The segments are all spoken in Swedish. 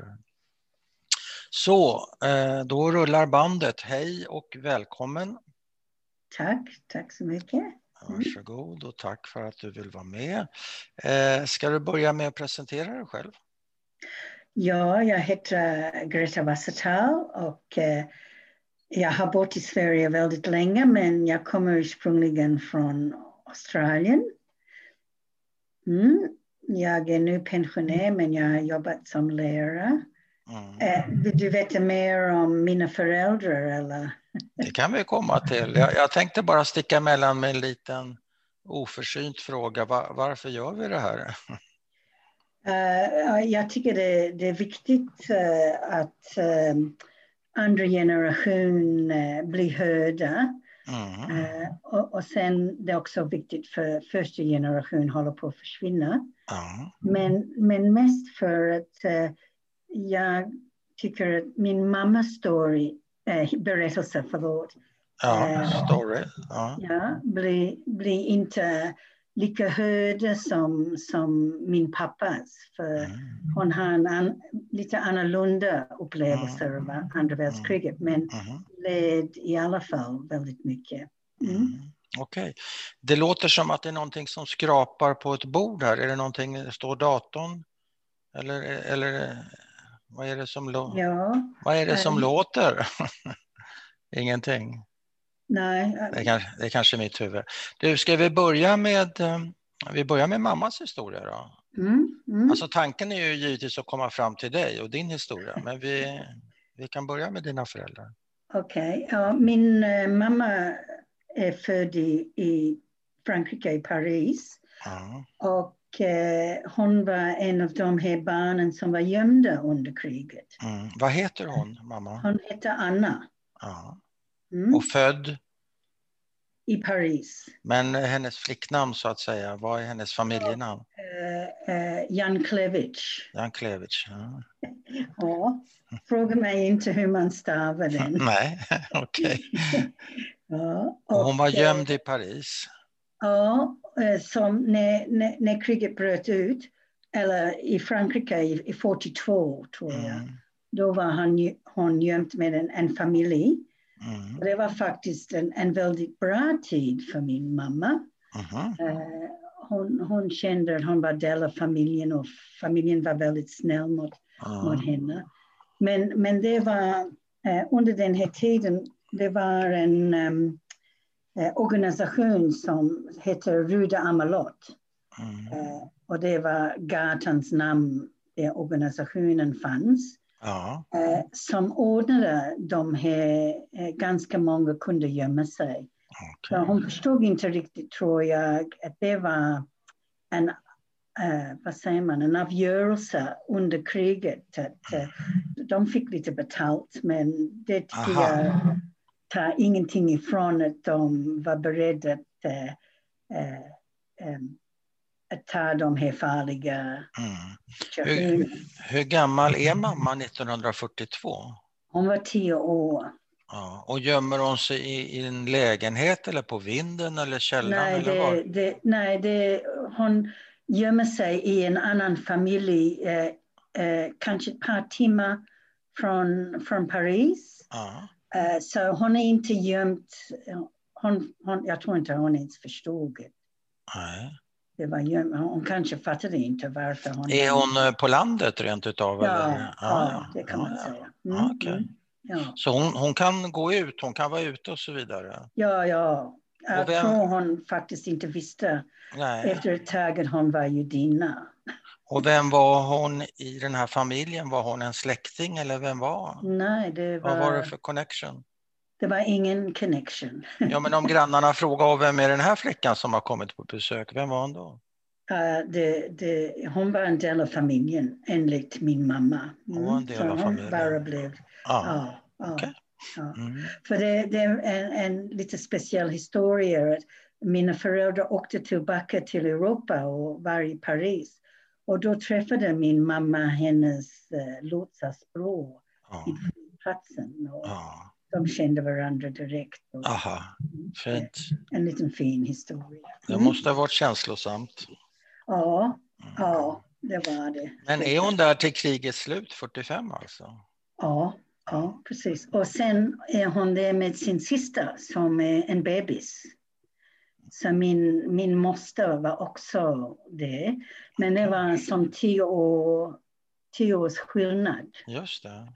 rapporter. Så, eh, då rullar bandet. Hej och välkommen. Tack, tack så mycket. Varsågod och tack för att du vill vara med. Eh, ska du börja med att presentera dig själv? Ja, jag heter Greta Wassertal och eh, jag har bott i Sverige väldigt länge men jag kommer ursprungligen från Australien. Mm. Jag är nu pensionär men jag har jobbat som lärare. Mm. Eh, vill du veta mer om mina föräldrar eller? Det kan vi komma till. Jag, jag tänkte bara sticka emellan med en liten oförsynt fråga. Var, varför gör vi det här? Uh, jag tycker det, det är viktigt uh, att uh, andra generation blir hörda. Mm. Och, och sen det är också viktigt för första generation håller på att försvinna. Mm. Men, men mest för att jag tycker att min mammas story, berättelse, förlåt. Ja, story. Ja, ja blir, blir inte lika hörda som, som min pappas. För mm. hon har en an, lite annorlunda upplevelser mm. av andra världskriget men mm. led i alla fall väldigt mycket. Mm. Okej. Okay. Det låter som att det är någonting som skrapar på ett bord här. Är det någonting, står datorn? Eller, eller vad är det som, ja. vad är det som låter? Ingenting? Nej. Det, kan, det är kanske mitt huvud. Du, ska vi börja med, eh, vi börjar med mammas historia då? Mm, mm. Alltså tanken är ju givetvis att komma fram till dig och din historia, men vi, vi kan börja med dina föräldrar. Okej, okay. ja, min uh, mamma är född i, i Frankrike, i Paris. Mm. Och uh, hon var en av de här barnen som var gömda under kriget. Mm. Vad heter hon, mamma? Hon heter Anna. Mm. Och född? I Paris. Men hennes flicknamn så att säga, vad är hennes familjenamn? Uh, uh, Jan Klevich. Jan Klevich, ja. ja. Fråga mig inte hur man stavar den. Nej, okej. Ja, hon var gömd i Paris? Ja, eh, som när, när, när kriget bröt ut, eller i Frankrike i, i 42 tror jag, mm. då var han, hon gömd med en, en familj. Mm. Det var faktiskt en, en väldigt bra tid för min mamma. Uh, hon, hon kände att hon var del av familjen och familjen var väldigt snäll mot, mot henne. Men, men det var uh, under den här tiden, det var en um, organisation som heter Ruda Amalot. Mm. och det var gatans namn där organisationen fanns. Ja. Eh, som ordnade de här, eh, ganska många kunde gömma sig. Okay. Så hon förstod inte riktigt, tror jag, att det var en, uh, vad säger man, en avgörelse under kriget. Att, uh, de fick lite betalt, men det tycker Aha. jag tar ingenting ifrån att de var beredda att uh, um, att ta de här farliga mm. hur, hur, gammal är mamma 1942? Hon var tio år. Ja, och gömmer hon sig i, i, en lägenhet eller på vinden eller källaren? Nej, eller det, var? Det, nej det, hon gömmer sig i en annan familj, eh, eh, kanske ett par timmar från, från Paris. Ja. Eh, så hon är inte gömd. Hon, hon, jag tror inte hon ens förstod det. Nej. Det var, hon kanske fattade inte varför hon... Är hon eh, på landet rent utav? Ja, eller? ja, det kan ja, man säga. Mm, okay. mm, ja. Så hon, hon kan gå ut, hon kan vara ute och så vidare? Ja, ja. Jag vem... tror hon faktiskt inte visste Nej. efter ett tag att hon var judinna. Och vem var hon i den här familjen? Var hon en släkting eller vem var Nej, det var... Vad var det för connection? Det var ingen connection. Ja, men om grannarna frågar vem är den här flickan som har kommit på besök, vem var hon då? Uh, det, det, hon var en del av familjen enligt min mamma. Mm. Hon var en del av familjen? bara blev... Ah. Ja, okay. ja. Mm. För det, det är en, en, lite speciell historia. Mina föräldrar åkte tillbaka till Europa och var i Paris. Och då träffade min mamma hennes uh, lotsas bror ah. i flygplatsen. Och, ah de kände varandra direkt. Aha, fint. En, en liten fin historia. Det måste ha varit känslosamt. Ja, ja. det var det. Men är hon där till krigets slut, 45 alltså? Ja, ja precis. Och sen är hon där med sin syster som är en bebis. Så min, min moster var också det. Men det var som tio, år, tio års skillnad. Just det.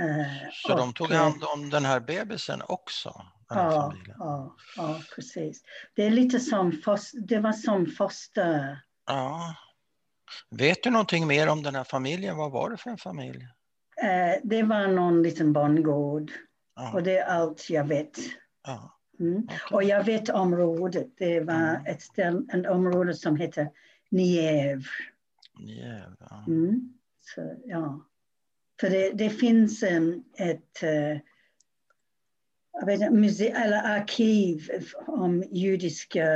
Uh, så och, de tog hand om den här bebisen också? Ja, ja, ja, precis. Det är lite som, det var som foster. Ja. Vet du någonting mer om den här familjen? Vad var det för en familj? Uh, det var någon liten bondgård. Ja. Och det är allt jag vet. Ja. Mm. Okay. Och jag vet området. Det var mm. ett, ställ, ett område som heter Nievre. Nievre, ja. Mm. Så, ja. För det, det finns um, ett uh, jag vet, muse, eller arkiv om judiska,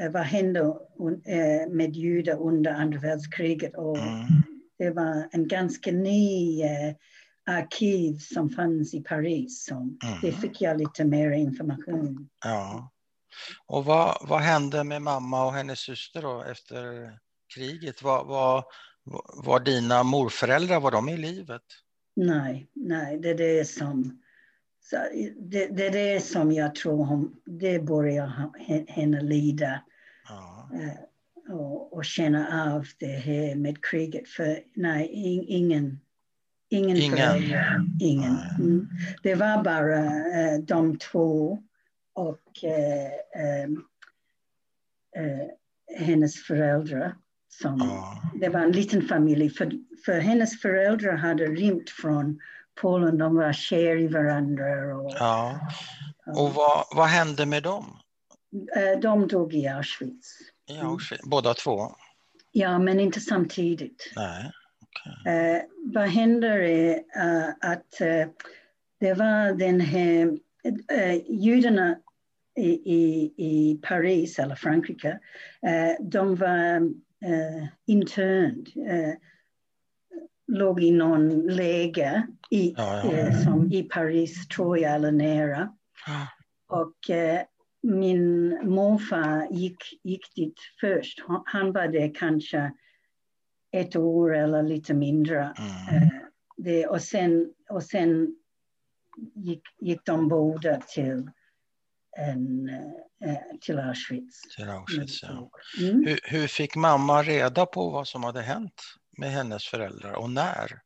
uh, vad hände uh, med judar under andra världskriget. Och mm. Det var en ganska ny arkiv som fanns i Paris. Som, mm. Det fick jag lite mer information. Ja. Och vad, vad hände med mamma och hennes syster då efter kriget? Vad, vad, var dina morföräldrar, var de i livet? Nej, nej, det är det som, det, det är det som jag tror hon, det börjar henne lida. Ja. Uh, och, och, känna av det här med kriget. För nej, ingen, ingen, ingen. föräldrar. Ingen. Mm. Det var bara uh, de två och uh, um, hennes föräldrar. Som, ja. Det var en liten familj, för, för hennes föräldrar hade rymt från Polen. De var kär i varandra. Och, ja. och vad, vad hände med dem? Eh, de dog i Auschwitz. I Auschwitz. Båda två? Ja, men inte samtidigt. Nej. Okay. Eh, vad händer är uh, att uh, det var den här, judarna i, i, i Paris eller Frankrike, de var eh, interned. Eh, låg i någon läge i, ja, ja. Eh, som i Paris, tror jag, eller nära. Ja. Och eh, min morfar gick, gick dit först. Han, han var där kanske ett år eller lite mindre. Mm. Eh, det, och sen, och sen gick, gick de båda till en, eh, till Auschwitz. Till Auschwitz ja. Mm. Hur, hur, fick mamma reda på vad som hade hänt med hennes föräldrar och när?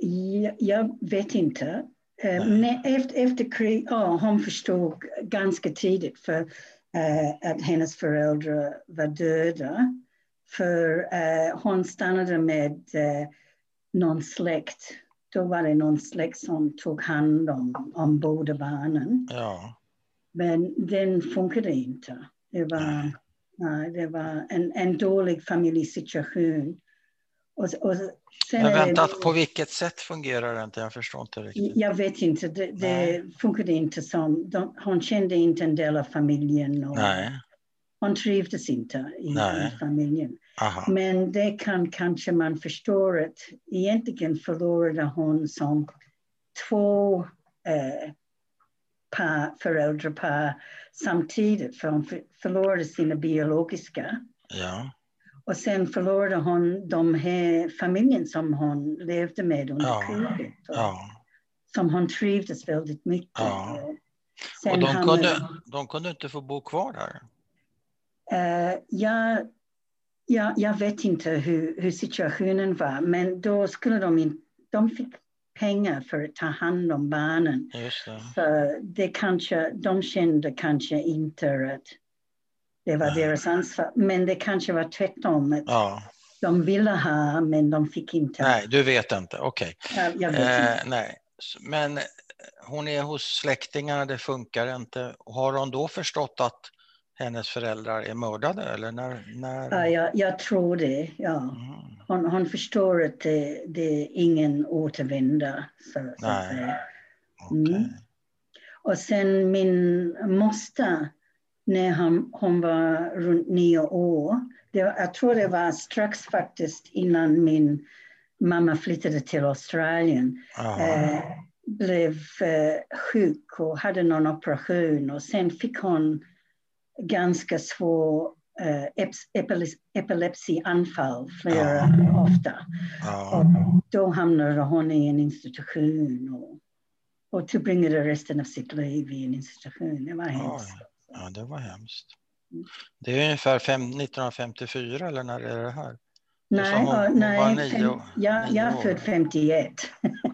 Jag, jag, vet inte. Nej, efter, efter krig, oh, hon förstod ganska tidigt för att hennes föräldrar var döda. För hon stannade med någon släkt då var det någon släkt som tog hand om, om båda barnen. Ja. Men den funkade inte. Det var, nej det var en, en dålig familjesituation. Och, och sen Men vänta, det, på vilket sätt fungerar det inte? Jag förstår inte riktigt. Jag vet inte, det, det funkade inte som, de, hon kände inte en del av familjen. Och nej. Hon trivdes inte i, i familjen. Aha. Men det kan kanske man förstå att egentligen förlorade hon som två eh, par, föräldrapar samtidigt. För hon förlorade sina biologiska. Ja. Och sen förlorade hon de här familjen som hon levde med under ja. kriget. Ja. Som hon trivdes väldigt mycket. Ja. Sen och de kunde, de kunde inte få bo kvar där? Jag Ja, jag vet inte hur, hur situationen var, men då skulle de inte... De fick pengar för att ta hand om barnen. Just det. Så det kanske, de kände kanske inte att det var Nej. deras ansvar. Men det kanske var tvärtom. Att ja. De ville ha, men de fick inte. Nej, du vet inte. Okej. Okay. Ja, eh, nej. Men hon är hos släktingar, det funkar inte. Har hon då förstått att hennes föräldrar är mördade? Eller när, när... Ja, jag, jag tror det. Ja. Mm. Hon, hon förstår att det, det är ingen återvända. Så, så att säga. Mm. Okay. Och sen min moster, när hon, hon var runt nio år, det, jag tror det var strax faktiskt innan min mamma flyttade till Australien, eh, blev eh, sjuk och hade någon operation och sen fick hon ganska svår uh, epilepsianfall flera ja. ofta. Ja. Och då hamnade hon i en institution och, och tillbringade resten av sitt liv i en institution. Det var hemskt. Ja, det var hemskt. Det är ungefär fem, 1954 eller när är det här? Nej, hon, hon nej nio, fem, jag, jag är född 51.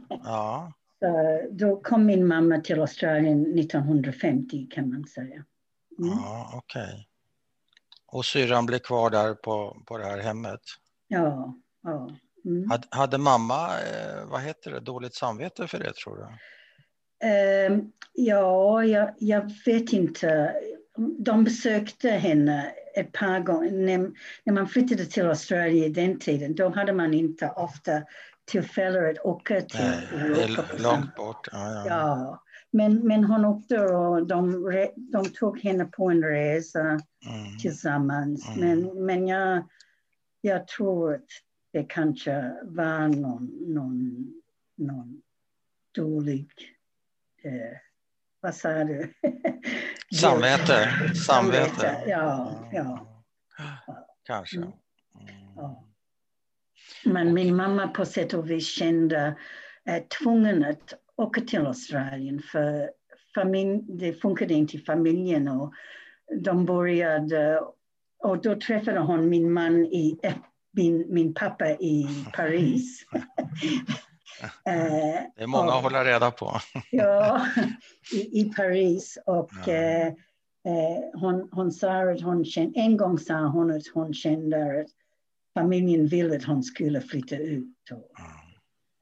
Ja. Så då kom min mamma till Australien 1950 kan man säga. Mm. Ja, okej. Okay. Och syrran blev kvar där på, på det här hemmet? Ja. ja. Mm. Hade, hade, mamma, eh, vad heter det, dåligt samvete för det tror du? Eh, ja, jag, jag vet inte. De besökte henne ett par gånger. När, när man flyttade till Australien i den tiden, då hade man inte ofta tillfälle att åka till Europa. Långt bort. Ja, ja. ja, Men, men hon åkte och de, de tog henne på en resa mm. tillsammans. Mm. Men, men jag, jag tror att det kanske var någon, någon, någon dålig eh, vad sa du? Samvete. Samvete. Ja, ja. Kanske. Mm. Ja. Men min mamma på sätt och vis kände eh, tvungen att åka till Australien för familj, det funkade inte i familjen och de började och då träffade hon min man i min, min pappa i Paris. Eh, det är många och, att hålla reda på. ja, i, i Paris. Och ja. eh, eh hon, hon sa att hon kände, en gång sa hon att hon kände att familjen ville att hon skulle flytta ut. Och ja.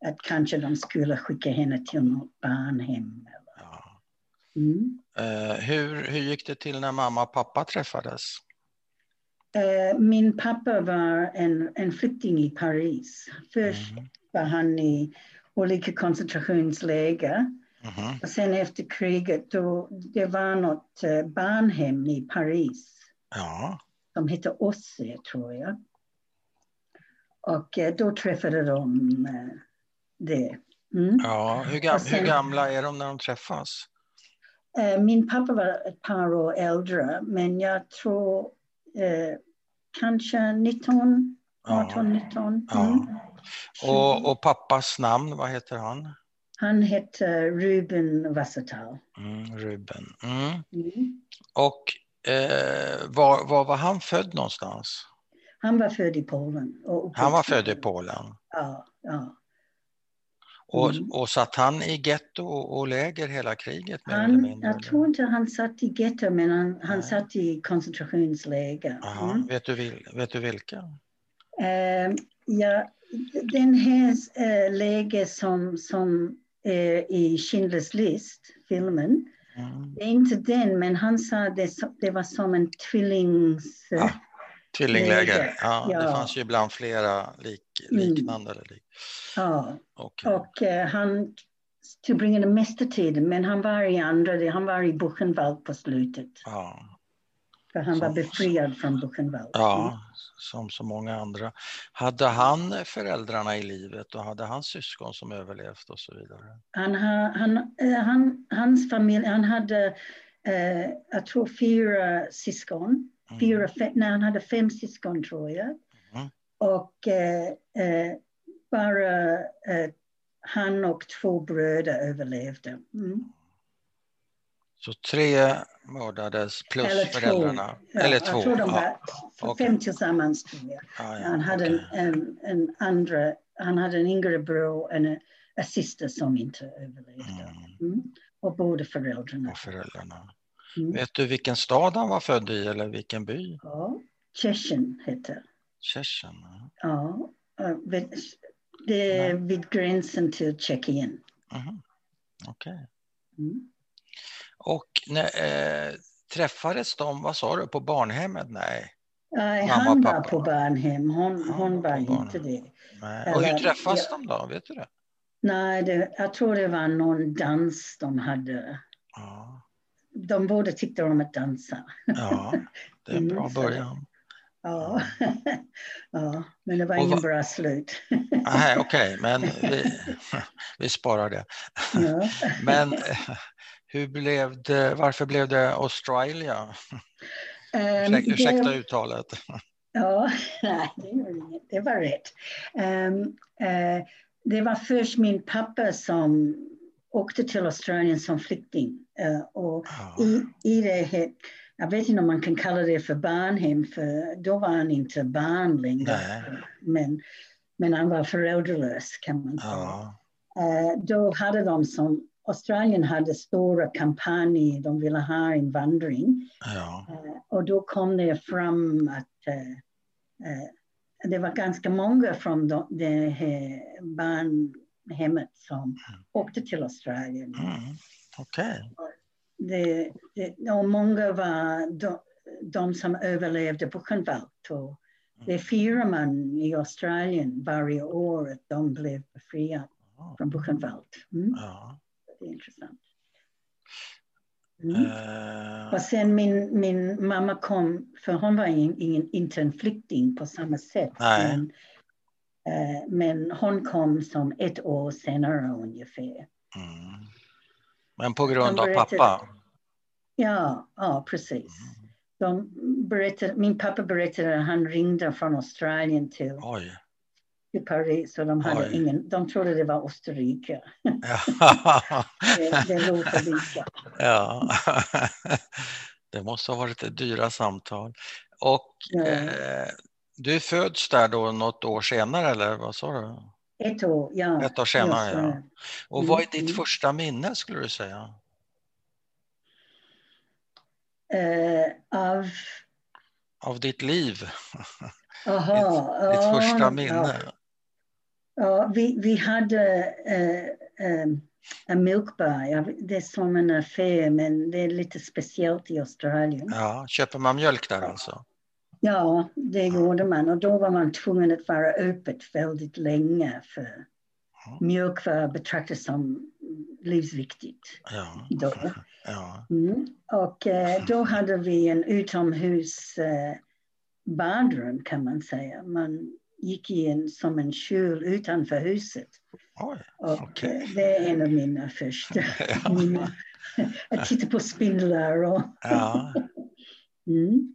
Att kanske de skulle skicka henne till något barnhem. Ja. Mm. Eh, hur, hur gick det till när mamma och pappa träffades? Uh, min pappa var en, en flykting i Paris. Först mm var han i olika koncentrationsläger. Mm-hmm. Och sen efter kriget, då, det var något eh, barnhem i Paris. Ja. Som hette Osse, tror jag. Och då träffade de det. Mm. Ja, hur, gam sen, hur, gamla är de när de träffas? Min pappa var ett par år äldre, men jag tror eh, kanske 19, 18, 19. Mm. Ja. Och, och, pappas namn, vad heter han? Han heter Ruben Wassertal. Mm, Ruben. Mm. Mm. Och eh, var, var var han född någonstans? Han var född i Polen. han var född i Polen? Ja. ja. Och, mm. och satt han i getto och, och läger hela kriget? Han, jag tror inte han satt i getto, men han, han satt i koncentrationsläger. Mm. Vet, du, vet du vilka? Uh, ja, den här äh, läge som, som är i Schindler's list, filmen, mm. det är inte den, men han sa det, det var som en tvillings... Ja, tvillingläger, ja, ja, det fanns ju ibland flera lik, mm. liknande. Mm. Lik. Ja, okay. och äh, han tillbringade mesta tiden, men han var i andra, han var i Buchenwald på slutet. Ja. För han var befriad från Buchenwald. Ja, som så många andra. Hade han föräldrarna i livet och hade han syskon som överlevt och så vidare? Han, han, eh, han, hans familj, han hade, eh, jag tror fyra syskon. Mm. Fyra, fem, nej, han hade fem syskon tror jag. Mm. Och eh, eh, bara eh, han och två bröder överlevde. Mm. Så tre mördades plus Eller föräldrarna? Ja, Eller två? Jag tror de var ja. fem okay. tillsammans. Ja, han, hade okay. en, en, en, andra, han hade en yngre bror och en, en syster som inte överlevde. Mm. Mm. Och båda föräldrarna. Och föräldrarna. Mm. Vet du vilken stad han var född i eller vilken by? Ja, Tjechen heter Tjechen? Ja, det är vid gränsen till Tjeckien. Mm. Okej. Okay. Mm. Och när, eh, träffades de, vad sa du, på barnhemmet? Nej. Nej, han var på barnhem, hon, hon var inte det. Nej. Och hur träffas ja. de då, vet du det? Nej, det, jag tror det var någon dans de hade. Ja. De båda tyckte om att dansa. Ja, det är en bra mm, början. Ja. ja, men det var ingen bra slut. Nej, okej, okay, men vi, vi sparar det. Ja. Men hur blev det, varför blev det Australia? Um, Ursäkta uttalet. Ja, nej, det. Det var rätt. Um, uh, det var först min pappa som åkte till Australien som flykting. Uh, och oh. i, i det jag vet inte om man kan kalla det för barnhem, för då var han inte barn längre. Men, men han var föräldralös kan man säga. Uh, då hade de som Australien hade stora kampanjer, de ville ha invandring. Ja. Uh, och då kom det fram att det var ganska många från det här barnhemmet som mm. åkte till Australien. Mm. Okay. Det, det, och många var de, de som överlevde Buchenwald. Och det firar man i Australien varje år att de blev befriade från Buchenwald. Mm. Ja. Det är intressant. Mm. Uh... Och sen min, min mamma kom, för hon var ingen, inte en flykting på samma sätt. Nej. Men, men hon kom som ett år senare ungefär. Mm. Men på grund av pappa? Ja, ja precis. Mm. De berättade, min pappa berättade att han ringde från Australien till Oj till Paris och de, hade ingen, de trodde det var Österrike. Ja. det, det låter lika. Ja. det måste ha varit dyra samtal. Och eh, du föds där då något år senare eller vad sa du? Ett år, ja. Ett år senare, ja. Och vad är ditt mm. första minne skulle du säga? Uh, av... Av ditt liv? Aha, ditt, ditt första minne? Ja. Ja, vi, vi hade uh, um, en milkbar. Det är som en affär, men det är lite speciellt i Australien. Ja, köper man mjölk där alltså? Ja, det gjorde man och då var man tvungen att vara öppet väldigt länge för mjölk var betraktat som livsviktigt. Ja. Då. Ja. Mm. Och eh, då hade vi en utomhus eh, badrum kan man säga. Man gick in som en skjul utanför huset. Oj, och okay. Det är en av mina första ja. Att titta på spindlar och... Ja. mm.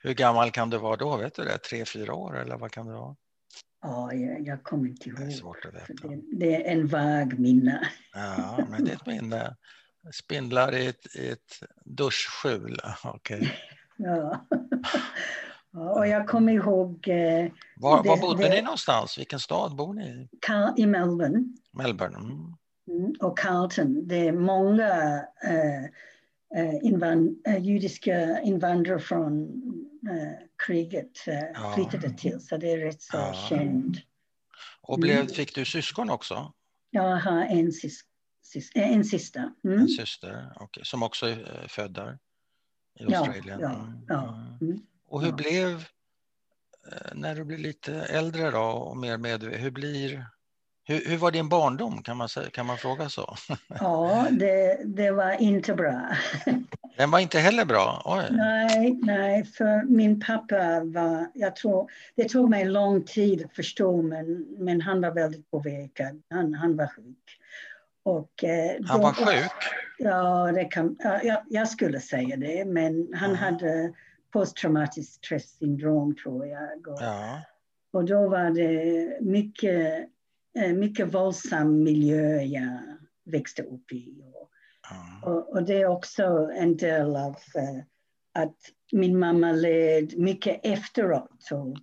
Hur gammal kan du vara då? Vet du det? Tre, fyra år eller vad kan det vara? Ja, jag, jag kommer inte ihåg. Det är svårt att veta. Det, det, är en vag minne. Ja, men det är ett minne. Spindlar i ett, i ett duschskjul. Okay. Ja. Ja, och jag kommer ihåg... Eh, var, det, var bodde det, ni någonstans? Vilken stad bor ni i? I Melbourne. Melbourne. Mm. Mm, och Carlton. Det är många eh invand, eh, judiska invandrare från eh, kriget eh, ja. flyttade till, så det är rätt så ja. känd. Och blev, mm. fick du syskon också? Jag har en, sis, sis, en syster. Mm. En syster, okay. som också är född där i Australien? Ja, ja, ja. Mm. mm. Och hur ja. blev, eh, när du blir lite äldre då och mer medveten, hur blir hur, hur, var din barndom? Kan man, kan man fråga så? Ja, det, det var inte bra. Den var inte heller bra? Oj. Nej, nej, för min pappa var, jag tror, det tog mig lång tid att förstå, men, men han var väldigt påverkad. Han, han var sjuk. Och, eh, han var sjuk? Ja, det kan, ja, jag skulle säga det, men han mm. hade posttraumatiskt stresssyndrom tror jag. Och, ja. och då var det mycket, mycket våldsam miljö jag växte upp i. Och, ja. och, och, det är också en del av uh, att min mamma led mycket efteråt. Så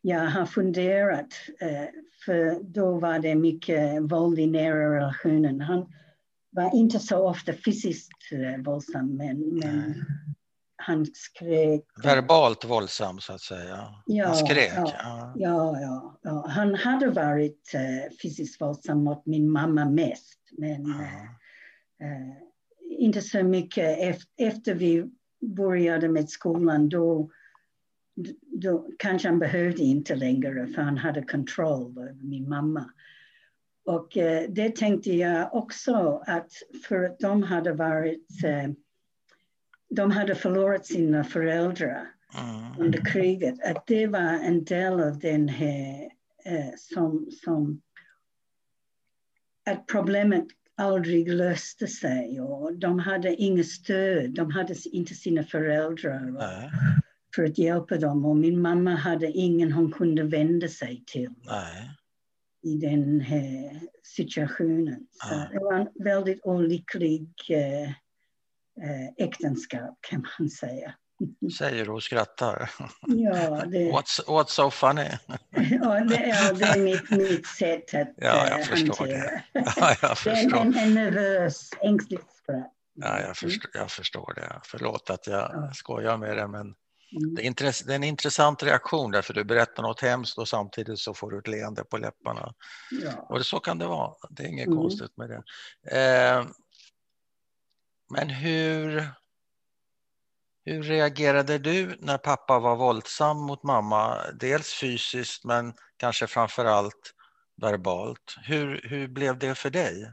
jag har funderat, uh, för då var det mycket våld i nära relationen. Han var inte så ofta fysiskt våldsam, men, men han skrek. Verbalt våldsam så att säga. Ja, han skrek. Ja, ja. ja, ja, Han hade varit uh, fysiskt våldsam mot min mamma mest. Men uh, uh, inte så mycket. Efter, efter vi började med skolan då, då kanske han behövde inte längre för han hade kontroll över min mamma. Och det tänkte jag också att för att de hade varit de hade förlorat sina föräldrar mm. under kriget. Att det var en del av den här eh, som, som att problemet aldrig löste sig och de hade inget stöd. De hade inte sina föräldrar Nej. för att hjälpa dem och min mamma hade ingen hon kunde vända sig till Nej. i den här situationen. Så det var en väldigt olycklig eh, äktenskap kan man säga. Säger och skrattar. Ja, det, What's, what's so funny? ja, det, ja, det är mitt, mitt sätt att Ja, jag eh, förstår hantera. det. Ja, jag förstår. en, en nervös, ängslig skratt. Ja, jag förstår, jag förstår det. Förlåt att jag Ja. skojar med det, men Mm. det är, en intressant reaktion därför du berättar något hemskt och samtidigt så får du ett leende på läpparna. Ja. Och det, så kan det vara. Det är inget Mm. konstigt med det. Eh, men hur, hur reagerade du när pappa var våldsam mot mamma? Dels fysiskt men kanske framför allt verbalt. Hur, hur blev det för dig?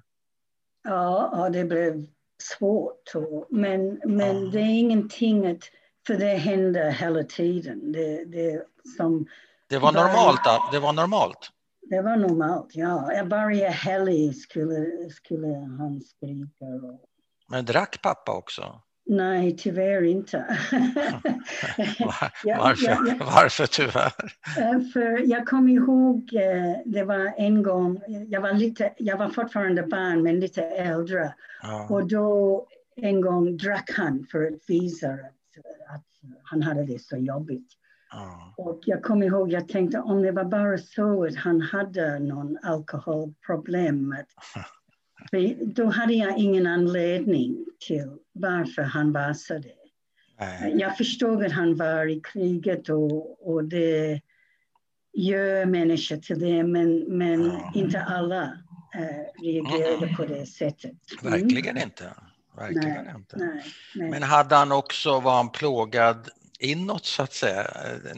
Ja, ja, det blev svårt. Men men Ja. det är ingenting att... För det händer hela tiden. Det, det, som, Det var normalt? Det var normalt? det var normalt, ja. Varje helg skulle, skulle han skrika. Och, Men drack pappa också? nej, tyvärr inte. Varför, ja, ja. varför tyvärr? Eh, För jag kommer ihåg, eh, det var en gång, jag var, lite, jag var fortfarande barn men lite äldre. Ja. Och då en gång drack han för att visa att, att han hade det så jobbigt. Ja. Och jag kommer ihåg, jag tänkte om det var bara så att han hade någon alkoholproblem. Att, för då hade jag ingen anledning till varför han var så där. Nej. Jag förstod att han var i kriget och, och det gör människor till det, men, men Ja. inte alla eh, reagerade Mm. på det sättet. Mm. Verkligen inte. Verkligen Nej, inte. Nej, nej. Men hade han också, var han plågad inåt så att säga?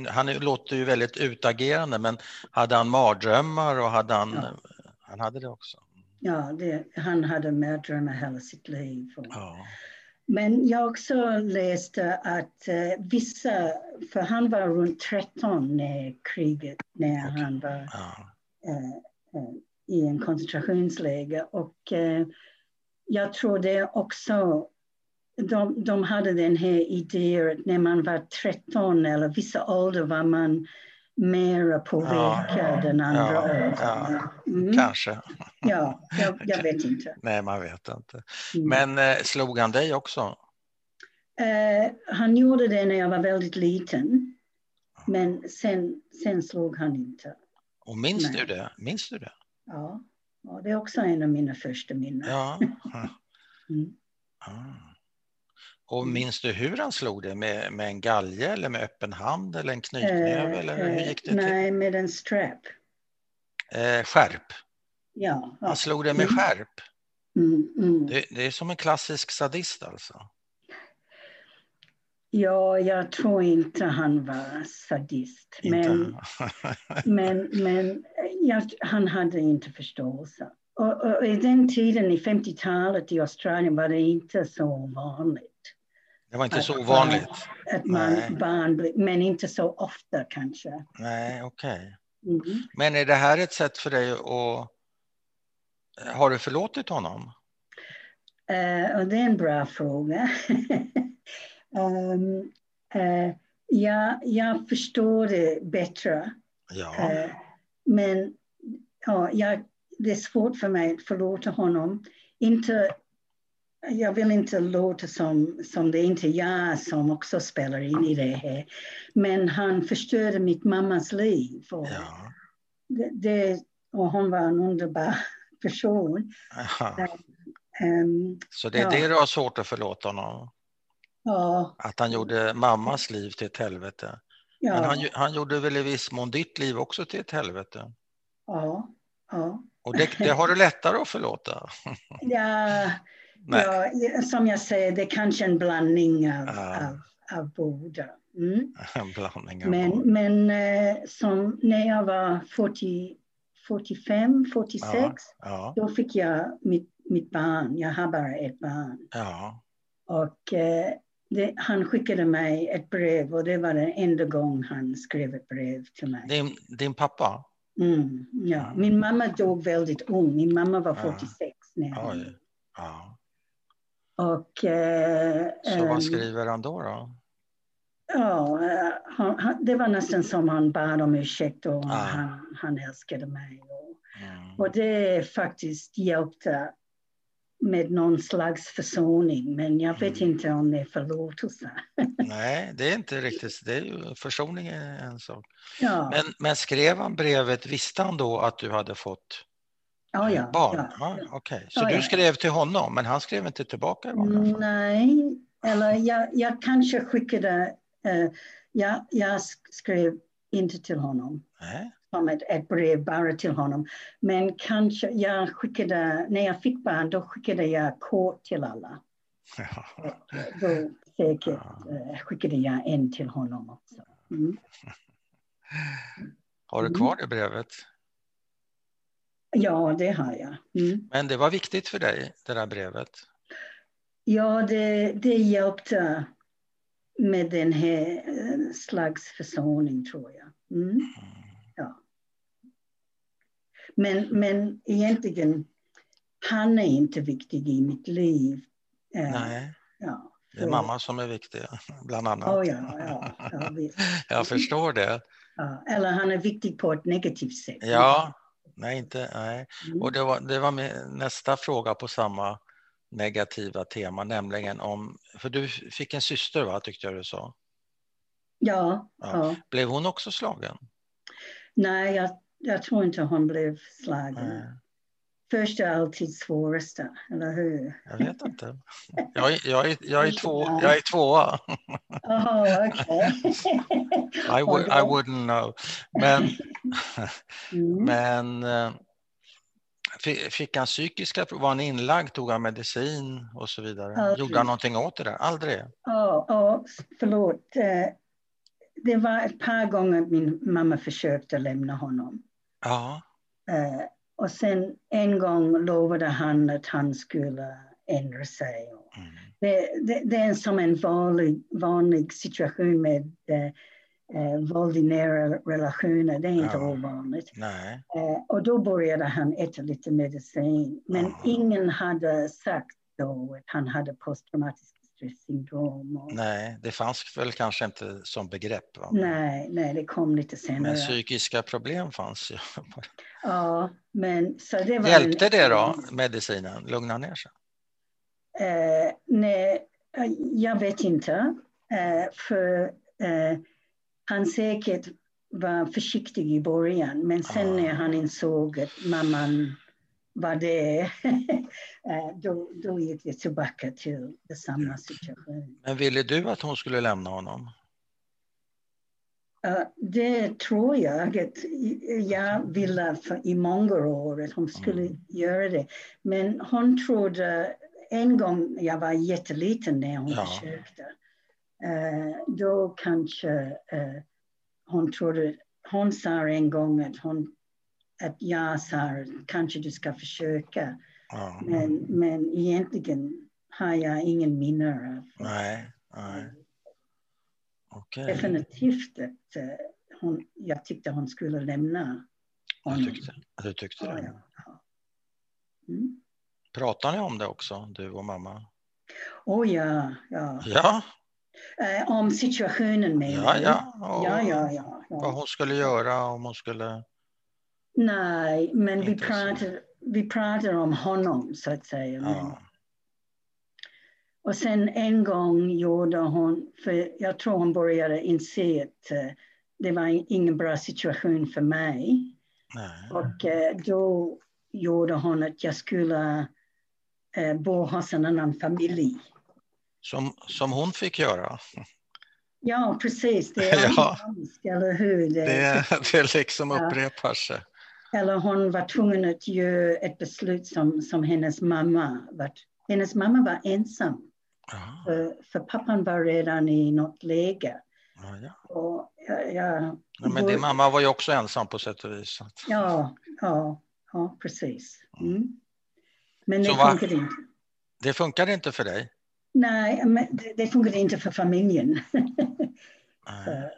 Han låter ju väldigt utagerande men hade han mardrömmar och hade han, Ja. han hade det också? Ja, det, han hade mardrömmar hela sitt liv. Ja. Men jag också läste att eh, vissa, för han var runt 13 när kriget, när Okej. han var Ja. eh, eh, i en koncentrationsläger. Och eh, jag tror det också, de, de hade den här idén att när man var 13 eller vissa ålder var man mera påverkad än andra Ja, ja. Mm. Kanske. Ja, jag, jag vet inte. Nej, man vet inte. Mm. Men eh, slog han dig också? Eh, han gjorde det när jag var väldigt liten. Men sen, sen slog han inte. Och minns Nej. du det? Minns du det? Ja, ja, det är också en av mina första minnen. Ja. Mm. Ah. Och Mm. minns du hur han slog det? Med, med en galge eller med öppen hand eller en knytnäve? Eh, eller hur eh, gick det till? nej, med en strap. Eh, skärp. Ja. ja. Han slog det med Mm. skärp. Mm, mm. Det, det är som en klassisk sadist alltså. Ja, jag tror inte han var sadist. Inte. Men, men, men jag, han hade inte förståelse. Och, och i den tiden, i 50-talet i Australien, var det inte så vanligt. Det var inte så Att ovanligt. Att man Nej. barn men inte så ofta kanske. Nej, okej. Mm. Men är det här ett sätt för dig att... Har du förlåtit honom? Eh, och det är en bra fråga. um, eh, jag, jag förstår det bättre. Ja. Eh, men ja, jag, det är svårt för mig att förlåta honom. Inte, jag vill inte låta som, som det är inte jag som också spelar in i det här. Men han förstörde mitt mammas liv. Och, ja. det, det, och hon var en underbar person. Ehm, Så det är Ja. det du har svårt att förlåta honom? ja, Att han gjorde mammas liv till ett helvete? ja, Men han, han gjorde väl i viss mån ditt liv också till ett helvete? ja, ja. Och det, det har du lättare att förlåta? Ja. Ja, som jag säger, det är kanske en blandning av, Ja. av, av båda. Mm. En blandning av Men, båda. men eh, som när jag var 40, 45, 46, Ja, ja, då fick jag mitt, mitt barn. Jag har bara ett barn. ja. Och eh, det, han skickade mig ett brev och det var den enda gång han skrev ett brev till mig. Din, din pappa? Mm, ja. Min mamma dog väldigt ung. Min mamma var Ja. 46. Oj. Ja. Och, eh, Så vad ehm, skriver han då? då? Ja, eh, han, han, det var nästan som han bad om ursäkt och ah. han, han älskade mig. Och, mm. och det faktiskt hjälpte med någon slags försoning, men jag vet mm. inte om det är förlåtelse. Nej, det är inte riktigt, det är ju försoning är en sak. Ja. Men, men skrev han brevet, visste han då att du hade fått oh, ja, barn? Ja, ja. Okay. så oh, du skrev till honom, men han skrev inte tillbaka? Nej, eller jag, jag kanske skickade, uh, jag, jag skrev inte till honom. Nej som ett, ett brev bara till honom. Men kanske jag skickade, när jag fick barn, då skickade jag kort till alla. Ja. Då säkert ja. Eh, skickade jag en till honom också. Mm. Har du kvar det brevet? Ja, det har jag. Mm. Men det var viktigt för dig, det där brevet? Ja, det, det hjälpte med den här eh, slags försoning, tror jag. Mm. mm. Men, men egentligen, han är inte viktig i mitt liv. Eh, Nej. Ja, för... Det är mamma som är viktig, bland annat. Oh, ja, ja, ja, Jag förstår det. Ja, eller han är viktig på ett negativt sätt. Ja, nej, inte, nej. Mm. Och det var, det var nästa fråga på samma negativa tema, nämligen om, för du fick en syster va, tyckte jag du sa? Ja. ja. Blev hon också slagen? Nej, jag jag tror inte hon blev slagen. Nej. Först är alltid svåraste, eller hur? Jag vet inte. Jag, är, jag, är, jag, är, två, jag är tvåa. Oh, okay. I, would, I wouldn't know. Men, mm. men eh, fick han psykiska Var han inlagd? Tog han medicin och så vidare? Alltid. Gjorde han någonting åt det där? Aldrig? Ja, oh, förlåt. Eh, det var ett par gånger min mamma försökte lämna honom. Ja. Uh, och sen en gång lovade han att han skulle ändra sig. Mm. Det, det, det, är som en vanlig, vanlig situation med uh, våld i nära relationer. Det är inte ja. ovanligt. Uh, och då började han äta lite medicin. Men mm. ingen hade sagt då att han hade posttraumatisk stresssyndrom. Och... Nej, det fanns väl kanske inte som begrepp? Va? Nej, nej, det kom lite senare. Men psykiska problem fanns ju. ja, men så det var Hjälpte en... det då, medicinen, lugna ner sig? Uh, nej, eh, jag vet inte. Uh, för uh, han säkert var försiktig i början, men sen ah. när han insåg att mamman var det, eh, då, då gick det tillbaka till samma situation. Men ville du att hon skulle lämna honom? Det tror jag att jag ville för, i många år att hon skulle mm. göra det. Men hon trodde, en gång jag var jätteliten när hon ja. försökte, då kanske uh, hon trodde, hon sa en gång att hon att jag sa kanske du ska försöka. Ja. Men, men egentligen har jag ingen minne av Nej, nej. Okay. Definitivt att uh, hon, jag tyckte hon skulle lämna. Du tyckte, du tyckte det? Ja, ja. Mm. Pratar ni om det också, du och mamma? Oh ja, ja. Ja? Uh, om situationen med ja, ja. ja, ja, ja, ja. Vad hon skulle göra om hon skulle... Nej, men vi pratar, vi pratar om honom så att säga. Ja. Och sen en gång gjorde hon, för jag tror hon började inse att uh, det var ingen bra situation för mig. Nej. Och uh, då gjorde hon att jag skulle uh, bo hos en annan familj. Som, som hon fick göra? Ja, precis. Det är ja. eller hur? Det, det, det liksom upprepar sig. Eller hon var tvungen att göra ett beslut som, som hennes mamma var. Hennes mamma var ensam. För, för, pappan var redan i något läge. Ja. Och, ja, ja, ja, men din mamma var ju också ensam på sätt och vis. Ja, ja, ja precis. Mm. mm. Men det funkade inte. Det funkade inte för dig? Nej, men det, det funkade inte för familjen.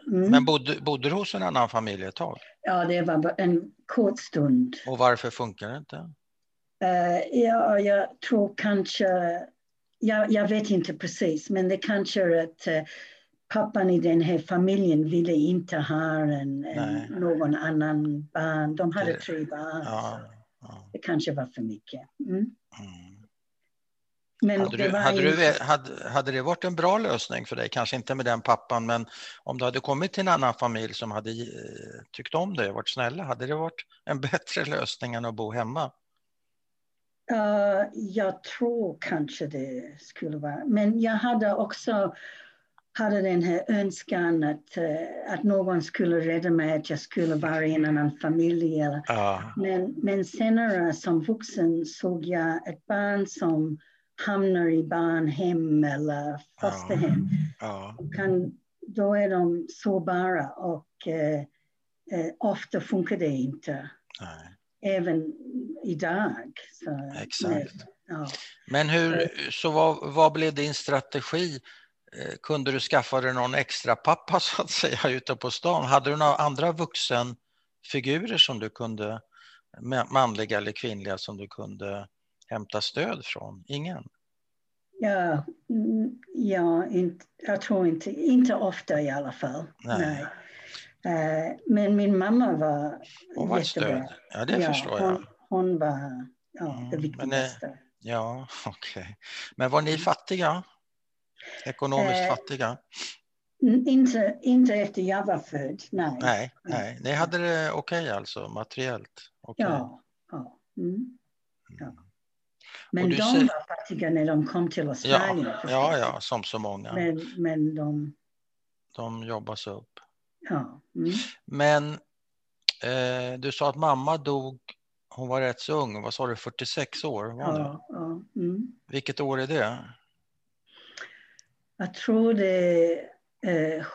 Mm. Men bodde, bodde du hos en annan familj ett tag? Ja, det var en kort stund. Och varför funkar det inte? Uh, ja, jag tror kanske, jag, jag vet inte precis, men det kanske är att uh, pappan i den här familjen ville inte ha en, en någon annan barn. De hade det, tre barn. Ja, ja. Det kanske var för mycket. Mm. Mm. Men hade, du, hade, du, hade, hade det varit en bra lösning för dig, kanske inte med den pappan, men om du hade kommit till en annan familj som hade eh, tyckt om dig och varit snälla, hade det varit en bättre lösning än att bo hemma? Uh, jag tror kanske det skulle vara, men jag hade också hade den här önskan att, uh, att någon skulle rädda mig, att jag skulle vara i en annan familj. Eller, uh. men, men senare som vuxen såg jag ett barn som hamnar i barnhem eller fosterhem. Ja. Ja. Kan, då är de sårbara och eh, eh, ofta funkar det inte. Nej. Även idag. Så, Exakt. Men, ja. Men hur, eh. så vad, vad blev din strategi? Eh, kunde du skaffa dig någon extra pappa så att säga ute på stan? Hade du några andra vuxenfigurer som du kunde, manliga eller kvinnliga, som du kunde hämta stöd från? Ingen? Ja, mm, ja inte, jag tror inte, inte ofta i alla fall. Nej. Nej. Uh, men min mamma var Hon var jättebra. Stöd. Ja, det ja, förstår jag. Hon, var ja, mm, det viktigaste. Men, ja, okej. Okay. Men var ni mm. fattiga? Ekonomiskt uh, fattiga? Inte, inte efter jag var född, nej. Nej, nej. ni hade det okej okay alltså, materiellt? Okay. Ja. ja. Mm. ja. Men de ser... var fattiga när de kom till Australien. Ja, ja, ja, som så många. Men, men de... De jobbas upp. Ja. Mm. Men eh, du sa att mamma dog, hon var rätt så ung, vad sa du, 46 år? Var ja, ja. Mm. Vilket år är det? Jag tror det är eh,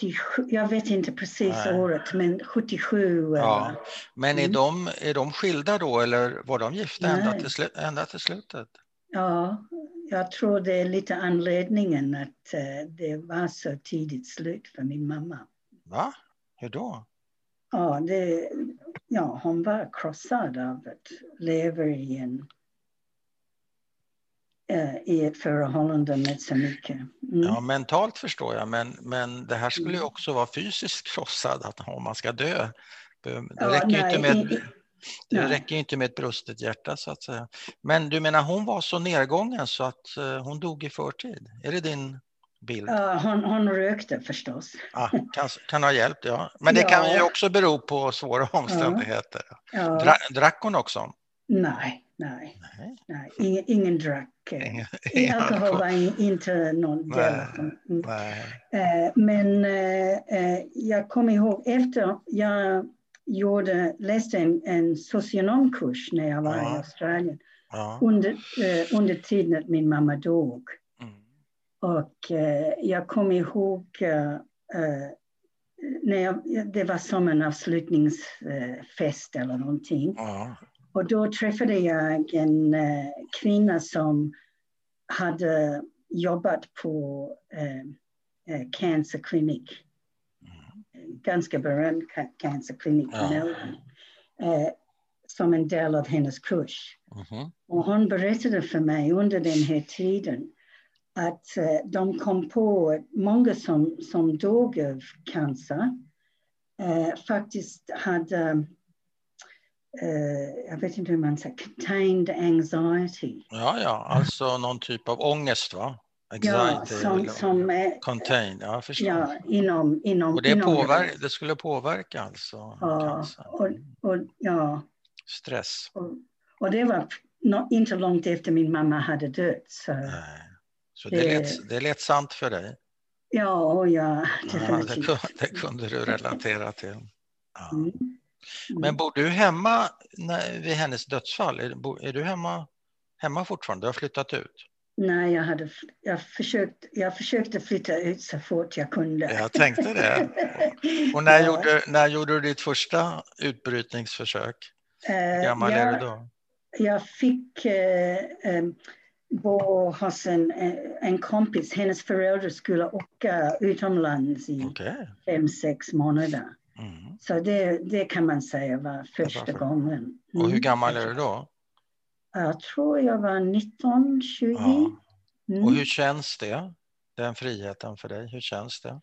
77, jag vet inte precis Nej. året, men 77. Ja. Men är, mm. de, är de skilda då eller var de gifta ända till, ända till slutet? Ja, jag tror det är lite anledningen att uh, det var så tidigt slut för min mamma. Va? Hur då? Ja, det, ja hon var krossad av att leva i en Eh, i ett förhållande med så mycket. Mm. Ja, mentalt förstår jag, men, men det här skulle ju mm. också vara fysiskt krossad, att om man ska dö. Det ja, räcker ju inte med, det räcker inte med ett brustet hjärta så att säga. Men du menar hon var så nedgången så att uh, hon dog i förtid? Är det din bild? Ja, hon, hon rökte förstås. Ah, kan, kan ha hjälpt, ja. Men det ja. kan ju också bero på svåra omständigheter. Ja. Dra, drack hon också? Nej, nej. nej. nej. Ingen, ingen drack. Ingen, ingen alkohol var inte någon del av det. Men uh, jag kommer ihåg efter jag gjorde, läste en, en socionomkurs när jag var ja. i Australien. Ja. Under, uh, under tiden att min mamma dog. Mm. Och uh, jag kommer ihåg när jag, det var som en avslutningsfest eller någonting. Ja. Och då träffade jag en uh, kvinna som hade jobbat på uh, uh, Cancer Clinic. Mm. Ganska berömd Cancer Clinic ja. Melbourne. som en del av hennes kurs. Mm. Och hon berättade för mig under den här tiden att de kom på att många som, som dog av cancer faktiskt hade jag vet inte hur man säger, contained anxiety. Ja, ja, alltså någon typ av ångest va? Anxiety, ja, som, som är, contained, ja, jag förstår. Ja, inom, inom, och det, inom påver det skulle påverka alltså? Ja, och, och, ja. Stress. Och, och det var inte långt efter min mamma hade dött. Så, Nej. så det, det, lät, det lät sant för dig? Ja, ja, definitivt. Ja, det, det kunde du relatera till. Ja. Mm. Men mm. bor du hemma när, vid hennes dödsfall? Är, är, du hemma, hemma fortfarande? Du har flyttat ut? Nej, jag, hade, jag, försökt, jag försökte flytta ut så fort jag kunde. Jag tänkte det. Och när, ja. gjorde, när gjorde du ditt första utbrytningsförsök? Hur eh, gammal jag, är du då? Jag fick eh, eh, bo hos en, en kompis. Hennes föräldrar skulle åka utomlands i okay. fem, sex månader. Mm. Så det, det kan man säga var första gången. Mm. Och hur gammal är du då? Jag tror jag var 19, 20. Ja. Mm. Och hur känns det? Den friheten för dig, hur känns det?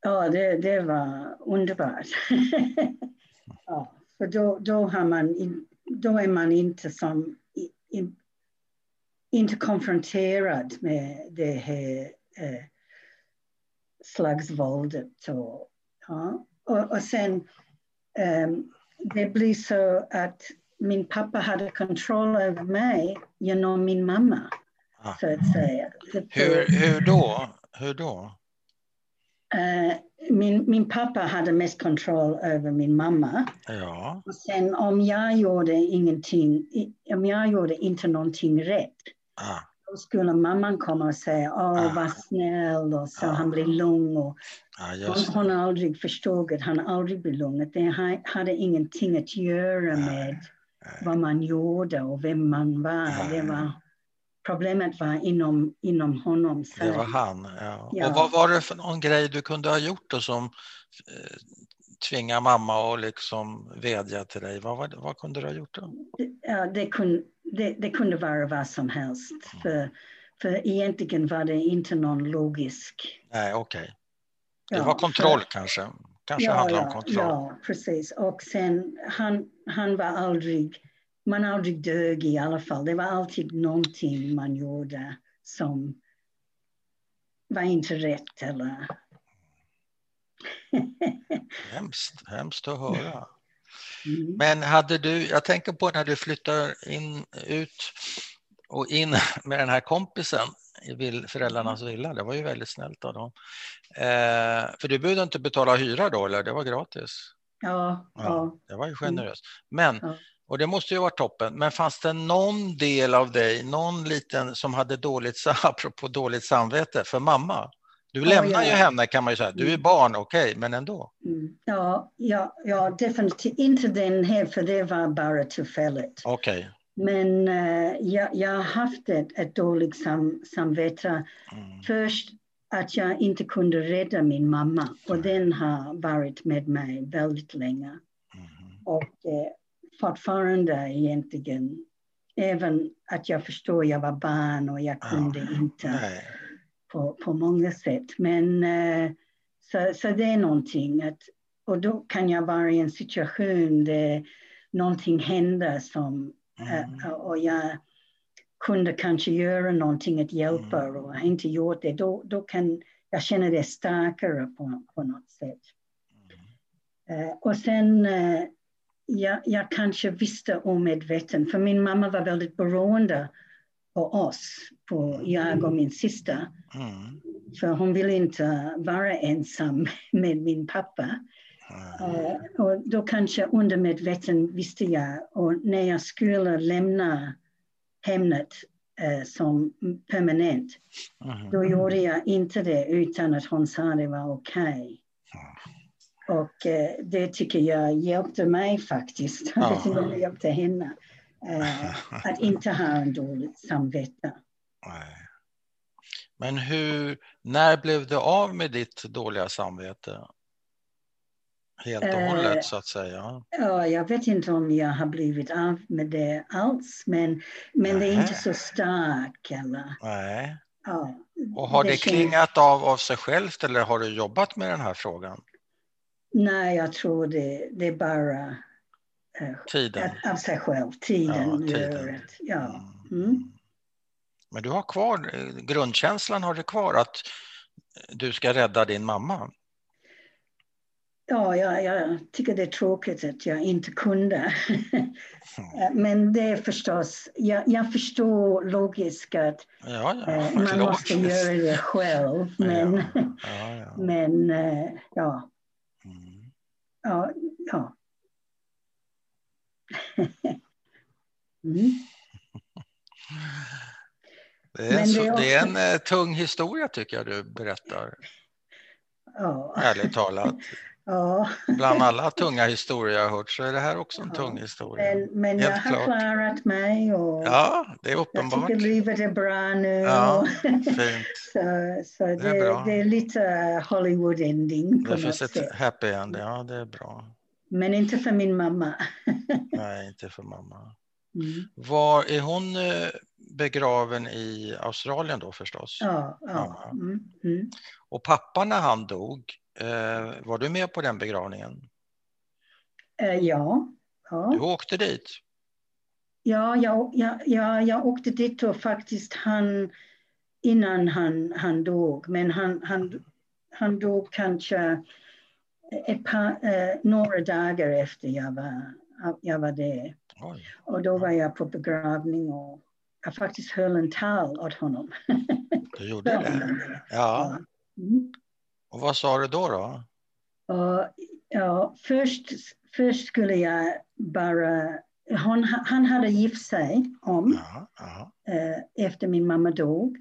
Ja, det, det var underbart. ja, för då, då, har man in, då är man inte som in, inte konfronterad med det här eh, slagsvåldet. Och, ja. Och, och sen um, det blir så att min pappa hade kontroll över mig genom min mamma. Ah. Så att säga. Hur, hur då? Hur då? Uh, min, min pappa hade mest kontroll över min mamma. Ja. Och sen om jag gjorde ingenting, om jag gjorde inte någonting rätt, ah. Då skulle mamman komma och säga åh, ah. var snäll och så ah. han blir lugn. Och ah, hon, hon aldrig förstod att han aldrig blir lugn. Det hade ingenting att göra med vad man gjorde och vem man var. Det var problemet var inom, inom honom. Så. Det var han, ja. ja. Och vad var det för någon grej du kunde ha gjort då som eh, tvingar mamma att liksom vädja till dig? Vad, vad, vad kunde du ha gjort då? Ja, det, kunde, det, det kunde vara vad som helst. Mm. För, för egentligen var det inte någon logisk... Nej, okej. Okay. Det ja, var kontroll för, kanske? Kanske ja, handlar om kontroll? Ja, precis. Och sen, han, han var aldrig man aldrig dög i alla fall. Det var alltid någonting man gjorde som var inte rätt eller... hemskt, hemskt att höra. Mm. Men hade du, jag tänker på när du flyttar in, ut och in med den här kompisen i föräldrarnas villa, det var ju väldigt snällt av dem. Eh, för du behövde inte betala hyra då, eller det var gratis? Ja. ja, ja. Det var ju generöst. Men ja. Och det måste ju vara toppen. Men fanns det någon del av dig, någon liten som hade dåligt, apropå dåligt samvete för mamma? Du lämnar ja. ju henne kan man ju säga. Du är mm. barn, okej, okay, men ändå. Mm. Ja, ja, ja, definitivt inte den här, för det var bara tillfälligt. Okej. Okay. Men uh, jag, jag har haft ett, ett dåligt sam, samvete. Mm. Först att jag inte kunde rädda min mamma och den har varit med mig väldigt länge. Mm. Och uh, fortfarande egentligen. Även att jag förstår, jag var barn och jag kunde ja, inte på, på många sätt. Men uh, så, så det är någonting att, och då kan jag vara i en situation där någonting händer som, mm. uh, och jag kunde kanske göra någonting att hjälpa mm. och har inte gjort det, då, då kan jag känna det starkare på, på något sätt. Mm. Uh, och sen jag, jag kanske visste omedveten, för min mamma var väldigt beroende på oss, på jag och min syster. Mm. För hon ville inte vara ensam med min pappa. Mm. Uh, och då kanske undermedveten visste jag, och när jag skulle lämna hemmet uh, som permanent, mm. då gjorde jag inte det utan att hon sa det var okej. Okay. Och eh, det tycker jag hjälpte mig faktiskt. Det hjälpte henne. Eh, att inte ha en dåligt samvete. Nej. Men hur, när blev du av med ditt dåliga samvete? Helt och eh, hållet så att säga. Ja, jag vet inte om jag har blivit av med det alls, men, men det är inte så starkt. Eller? Nej. Ja, och har det, det klingat av av sig självt eller har du jobbat med den här frågan? Nej, jag tror det, det är bara eh, tiden. av sig själv. Tiden, ja, tiden. Ja. Mm. Mm. Men du har kvar, grundkänslan har du kvar att du ska rädda din mamma? Ja, jag, jag tycker det är tråkigt att jag inte kunde. Mm. Men det är förstås, jag, jag förstår logiskt att ja, ja, eh, man logiskt. måste göra det själv. Men, ja, men eh, ja, Ja. ja. mm. Det är, så, det är, också... det är en uh, tung historia tycker jag du berättar. Ja. Ärligt talat. Ja. Bland alla tunga historier jag har hört så är det här också en ja. tung historia. Men, men jag har klart. klarat mig och ja, det är uppenbart. jag tycker livet är bra nu. Ja, fint. så så det, det, är det, är lite Hollywood ending. det finns ett happy end, ja det är bra. Men inte för min mamma. Nej, inte för mamma. Mm. Var är hon eh, begraven i Australien då förstås? Ja. ja. Mm. Mm. Och pappa när han dog, eh, var du med på den begravningen? Eh, ja. ja. Du åkte dit? Ja, jag, jag, jag, jag åkte dit och faktiskt han innan han, han dog. Men han, han, han dog kanske ett par, några dagar efter jag var, jag var där. Oj. Och då var jag på begravning och jag faktiskt höll en tal åt honom. Du gjorde det? Ja. Mm. Och vad sa du då? då? Och, ja, först, först skulle jag bara... Han, han hade gift sig om ja, ja. Eh, efter min mamma dog.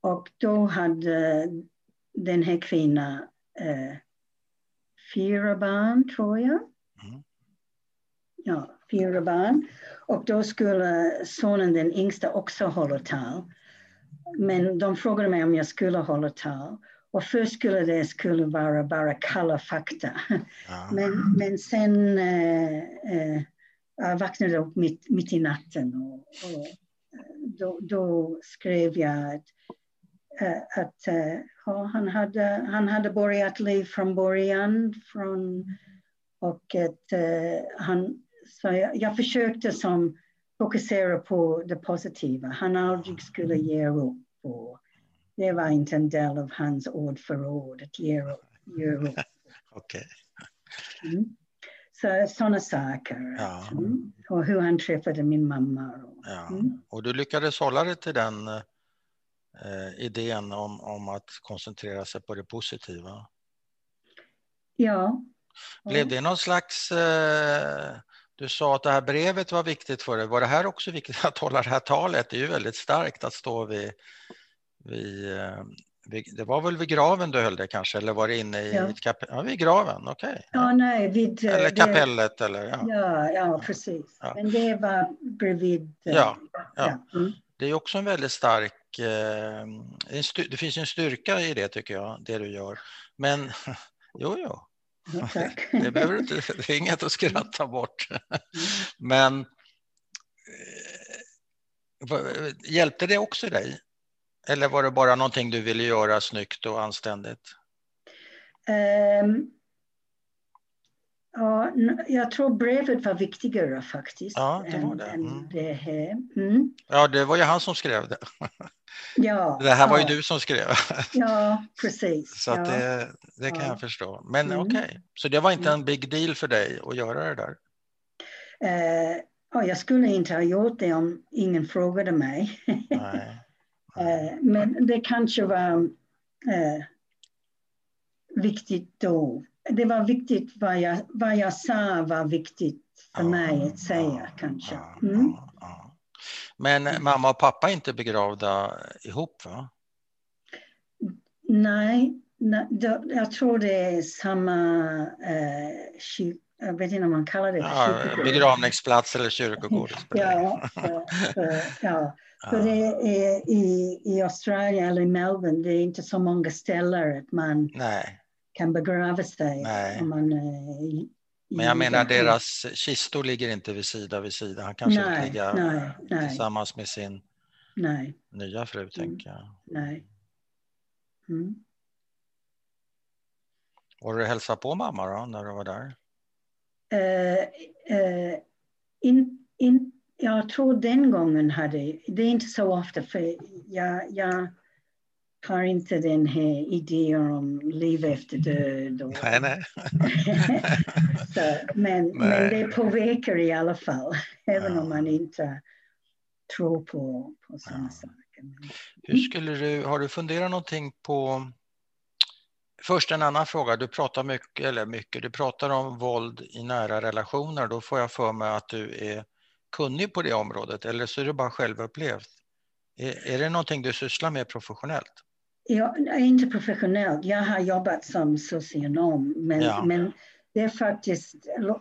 Och då hade den här kvinnan eh, fyra barn, tror jag. Mm. Ja, fyra barn. Och då skulle sonen, den yngsta, också hålla tal. Men de frågade mig om jag skulle hålla tal. Och först skulle det skulle vara bara kalla fakta. Ja. Men, men sen eh, eh, jag vaknade upp mitt, mitt i natten och, och då, då, skrev jag att, eh, att uh, han, hade, han hade börjat liv från början från, och att han så jag, jag försökte som fokusera på det positiva. Han aldrig skulle ge upp. Och det var inte en del av hans ordförråd att ge upp. Ge upp. okay. Mm. Så sådana saker. Ja. Mm. Och hur han träffade min mamma. Och, ja. mm. och du lyckades hålla dig till den eh, idén om, om att koncentrera sig på det positiva? Ja. Blev det någon slags eh, du sa att det här brevet var viktigt för dig. Var det här också viktigt att hålla det här talet? Det är ju väldigt starkt att stå vid, vid, eh, vid det var väl vid graven du höll det kanske, eller var det inne i ja. kapell? Ja, vid graven, okej. Okay. Ja. nej, vid... Eller kapellet det, eller? Ja, ja, ja precis. Ja. Men det var bredvid... Eh, ja, ja. Mm. det är också en väldigt stark... Eh, det finns en styrka i det tycker jag, det du gör. Men jo, jo, tack. det behöver inte, det är inget att skratta bort. Men eh, hjälpte det också dig? Eller var det bara någonting du ville göra snyggt och anständigt? Um, ja, jag tror brevet var viktigare faktiskt. Ja, det var det. Mm. det här. Mm. Ja, det var ju han som skrev det. Ja, det här var ja. ju du som skrev. Ja, precis. Så ja. det, det kan jag förstå. Men mm. okej, okay. så det var inte en big deal för dig att göra det där? Oh, jag skulle inte ha gjort det om ingen frågade mig. Nej. uh, men det kanske var uh, viktigt då. Det var viktigt vad jag, vad jag sa var viktigt för mig att säga kanske. Mm. Men mm. mamma och pappa är inte begravda ihop va? Nej, nej jag tror det är samma eh, kyr, jag vet inte om man kallar det ja, Begravningsplats eller kyrkogård. ja, för, ja. för ja. det är i, i Australien eller i Melbourne, det är inte så många ställen att man Nej. Kan begrava sig. Nej. Om man, eh, men jag menar deras kistor ligger inte vid sida vid sida. Han kanske nej, ligga nej, nej. tillsammans med sin nej. nya fru, mm. tänker jag. Nej. Mm. Var du hälsa på mamma då, när du var där? Uh, uh, in, in, jag tror den gången hade, det är inte så ofta för jag, jag har inte den här idén om liv efter död. Och... Nej, nej. så, men, nej. men det påverkar i alla fall, även ja. om man inte tror på, på sådana ja. saker. Hur skulle du, har du funderat någonting på Först en annan fråga. Du pratar mycket, eller mycket, du pratar om våld i nära relationer. Då får jag för mig att du är kunnig på det området eller så är det bara självupplevt. Är, är det någonting du sysslar med professionellt? Jag är inte professionell. Jag har jobbat som socionom, men, ja. men det är faktiskt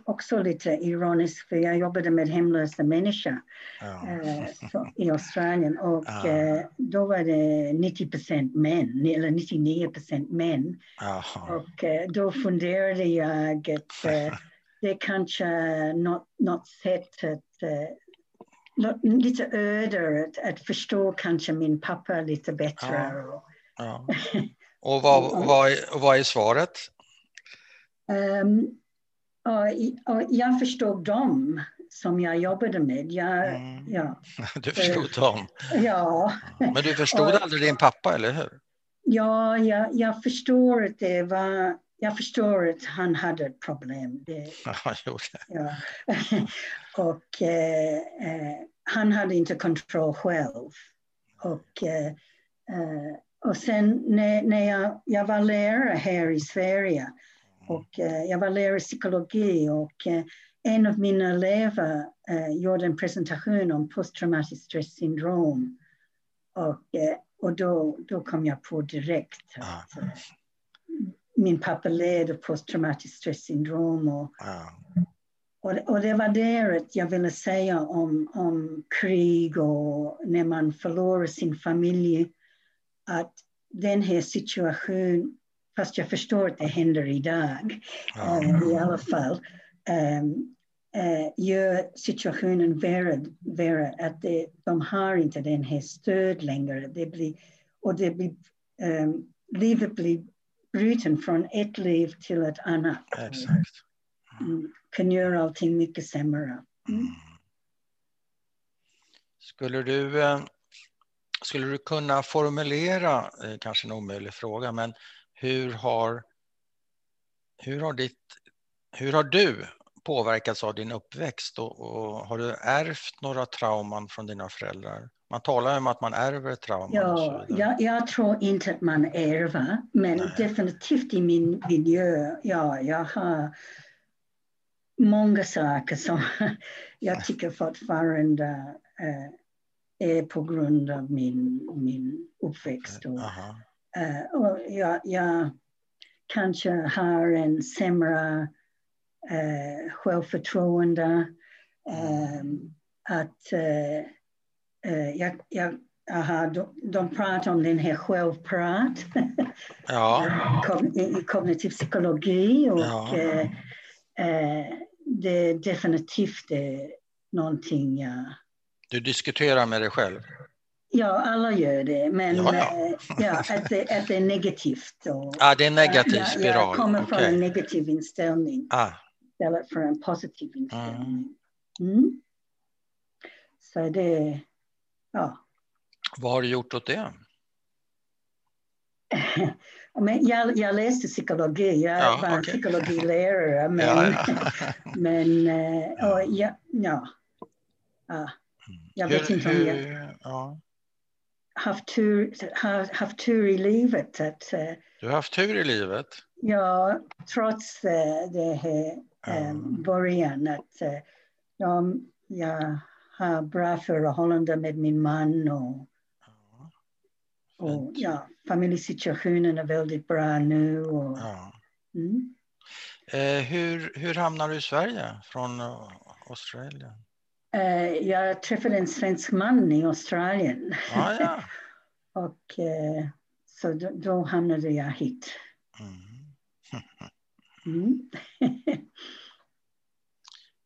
också lite ironiskt för jag jobbade med hemlösa människor ja. eh, i Australien och ja. eh, då var det 90 procent män, eller 99 procent män. Och eh, då funderade jag att det är kanske något, något sätt att lite öder att, att förstå kanske min pappa lite bättre. Ja. Ja. Och vad, vad, är, vad är svaret? Um, och, och jag förstod dem som jag jobbade med. Jag, mm. ja. Du förstod uh, dem? Ja. Men du förstod och, aldrig din pappa, eller hur? Ja, jag, jag förstår att det var jag förstår att han hade ett problem. Det, ja. och eh, eh, han hade inte kontroll själv. Och, eh, eh, och sen när, när jag, jag var lärare här i Sverige och eh, jag var lärare i psykologi och eh, en av mina elever gjorde en presentation om posttraumatiskt stresssyndrom. Och, och då, då kom jag på direkt att min pappa led av posttraumatiskt stresssyndrom. Och, wow. och, och, det var det jag ville säga om, om krig och när man förlorar sin familj. Att den här situationen, fast jag förstår att det händer idag wow. äh, i alla fall, äh, gör situationen värre, värre att det, de har inte den här stöd längre. Det blir, och det blir, um, livet blir bruten från ett liv till ett annat. Exakt. Mm. Kan göra allting mycket sämre. Mm. mm. Skulle du, eh, skulle du kunna formulera, eh, kanske en omöjlig fråga, men hur har, hur har, ditt, hur har du påverkats av din uppväxt och, och har du ärvt några trauman från dina föräldrar? Man talar om att man ärver trauma. Ja, jag, jag tror inte att man ärver, men Nej. definitivt i min miljö. Ja, jag har många saker som jag tycker fortfarande äh, är på grund av min, min uppväxt. Och, äh, och jag, jag kanske har en sämre äh, självförtroende. Äh, att uh, jag, jag, aha, de, de pratar om den här självprat ja. i kognitiv psykologi och ja. uh, det är definitivt är någonting jag... Du diskuterar med dig själv? Ja, alla gör det, men ja, ja. ja att, det, att det är negativt. Och, ah, det är en negativ spiral? Jag, jag kommer okay. från en negativ inställning ah. istället för en positiv inställning. Mm. Mm. Så det, Ja. Vad har du gjort åt det? men jag, jag läste psykologi, jag ja, var okay. psykologilärare. Men, men uh, och ja, ja. Jag vet hur, inte om jag hur, ja. haft, tur, haft tur i livet. Att, uh, du har haft tur i livet? Ja, trots uh, det här um, början. Att, de, jag har bra förhållande med min man och, och ja, familjesituationen är väldigt bra nu. Och, ja. mm. eh, hur, hur hamnar du i Sverige från Australien? Eh, jag träffade en svensk man i Australien. Ah, ja. och eh, så då, då, hamnade jag hit. Mm. mm.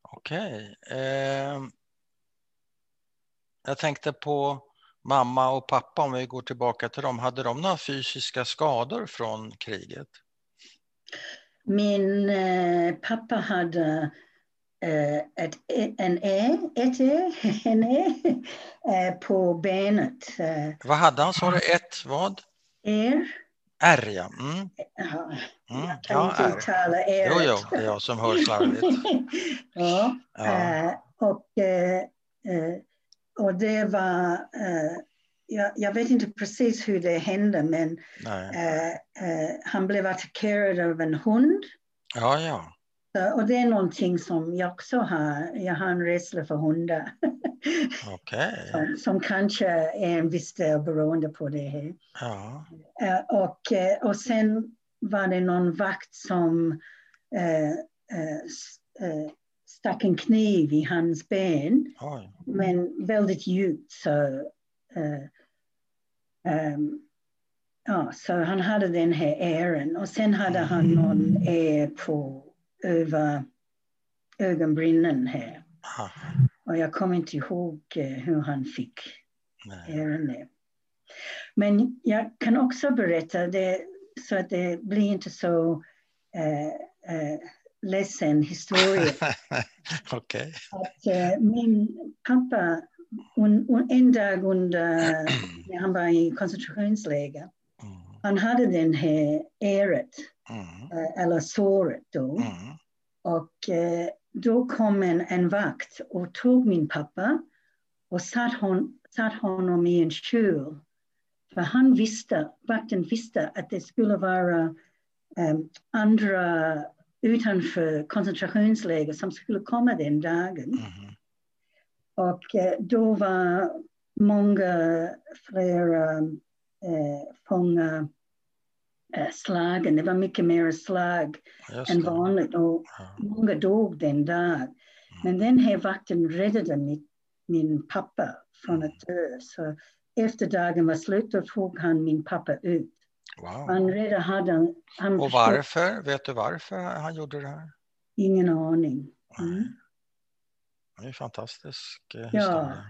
Okej. Okay. Eh, jag tänkte på mamma och pappa, om vi går tillbaka till dem. Hade de några fysiska skador från kriget? Min eh, pappa hade ett, en E, ett E, en E eh, på benet. Eh. Vad hade han, sa du? Ett vad? R. R, ja. Mm. Mm. Jag kan ja, inte uttala R. Jo, jo, det är jag som hör slarvigt. ja. ja. Eh, och eh, och det var, jag, jag, vet inte precis hur det hände, men uh, han blev attackerad av en hund. Ja, ja. Och det är någonting som jag också har. Jag har en rädsla för hundar. Okay. som, som, kanske är en viss del beroende på det här. Ja. och, och sen var det någon vakt som stack en kniv i hans ben, Oj. men väldigt djupt. Så, uh, um, ja, så han hade den här ären och sen hade han någon är på över ögonbrynen här. Och jag kommer inte ihåg hur han fick ärende. Men jag kan också berätta det så att det blir inte så eh, eh, ledsen historia. okay. Att eh, min pappa un, un, en dag under när han var i koncentrationsläger. Han hade den här äret, mm. Eh, eller såret då. Mm. Och eh, då kom en, en vakt och tog min pappa och satt, hon, satt honom i en kjol. För han visste, vakten visste att det skulle vara um, andra utanför koncentrationsläger som skulle komma den dagen. Mm. Och eh, då var många fler eh, fångar slagen. Det var mycket mer slag än vanligt och ja. många dog den dagen. Mm. Men den här vakten räddade mitt, min pappa från att dö. Så efter dagen var slut då tog han min pappa ut. Wow. Han redan hade, han och varför? Vet du varför han gjorde det här? Ingen aning. Mm. Det är en fantastisk eh, historia.